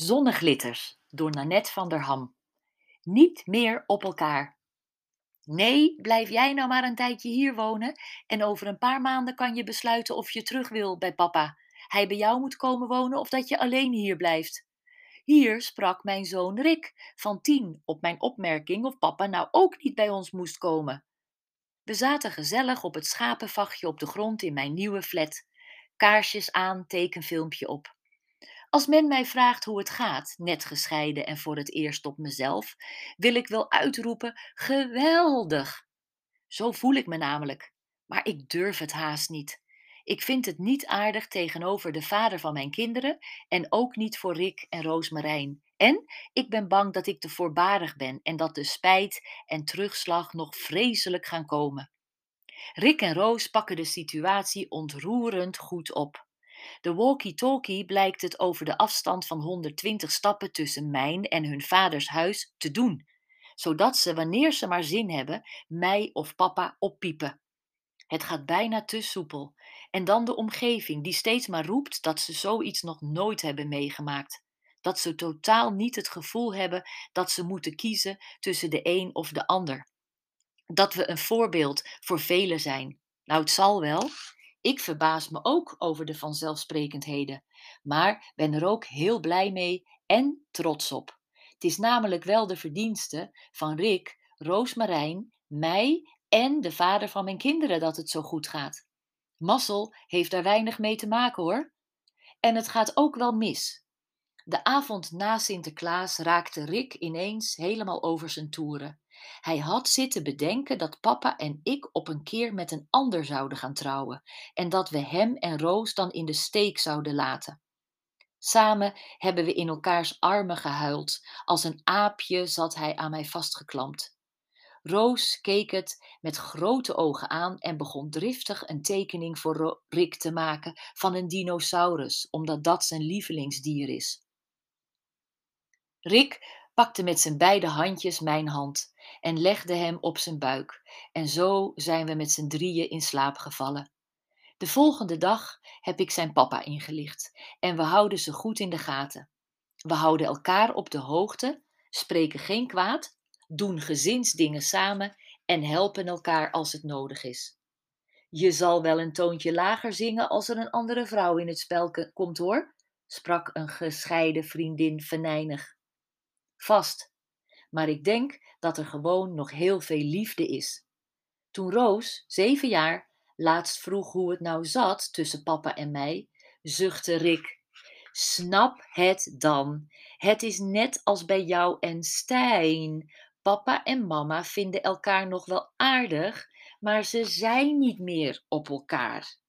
Zonneglitters door Nanette van der Ham. Niet meer op elkaar. Nee, blijf jij nou maar een tijdje hier wonen en over een paar maanden kan je besluiten of je terug wil bij papa. Hij bij jou moet komen wonen of dat je alleen hier blijft. Hier sprak mijn zoon Rick van tien op mijn opmerking of papa nou ook niet bij ons moest komen. We zaten gezellig op het schapenvachtje op de grond in mijn nieuwe flat. Kaarsjes aan, tekenfilmpje op. Als men mij vraagt hoe het gaat, net gescheiden en voor het eerst op mezelf, wil ik wel uitroepen: geweldig! Zo voel ik me namelijk. Maar ik durf het haast niet. Ik vind het niet aardig tegenover de vader van mijn kinderen en ook niet voor Rick en Roosmarijn. En ik ben bang dat ik te voorbarig ben en dat de spijt en terugslag nog vreselijk gaan komen. Rick en Roos pakken de situatie ontroerend goed op. De walkie-talkie blijkt het over de afstand van 120 stappen tussen mijn en hun vaders huis te doen, zodat ze, wanneer ze maar zin hebben, mij of papa oppiepen. Het gaat bijna te soepel. En dan de omgeving, die steeds maar roept dat ze zoiets nog nooit hebben meegemaakt. Dat ze totaal niet het gevoel hebben dat ze moeten kiezen tussen de een of de ander. Dat we een voorbeeld voor velen zijn. Nou, het zal wel. Ik verbaas me ook over de vanzelfsprekendheden, maar ben er ook heel blij mee en trots op. Het is namelijk wel de verdienste van Rick, Roosmarijn, mij en de vader van mijn kinderen dat het zo goed gaat. Massel heeft daar weinig mee te maken hoor. En het gaat ook wel mis. De avond na Sinterklaas raakte Rick ineens helemaal over zijn toeren. Hij had zitten bedenken dat papa en ik op een keer met een ander zouden gaan trouwen en dat we hem en Roos dan in de steek zouden laten. Samen hebben we in elkaars armen gehuild. Als een aapje zat hij aan mij vastgeklampt. Roos keek het met grote ogen aan en begon driftig een tekening voor Rick te maken van een dinosaurus, omdat dat zijn lievelingsdier is. Rick pakte met zijn beide handjes mijn hand en legde hem op zijn buik. En zo zijn we met z'n drieën in slaap gevallen. De volgende dag heb ik zijn papa ingelicht en we houden ze goed in de gaten. We houden elkaar op de hoogte, spreken geen kwaad, doen gezinsdingen samen en helpen elkaar als het nodig is. Je zal wel een toontje lager zingen als er een andere vrouw in het spel komt hoor, sprak een gescheiden vriendin venijnig. Vast, maar ik denk dat er gewoon nog heel veel liefde is. Toen Roos, zeven jaar, laatst vroeg hoe het nou zat tussen papa en mij, zuchtte Rick. Snap het dan. Het is net als bij jou en Stijn. Papa en mama vinden elkaar nog wel aardig, maar ze zijn niet meer op elkaar.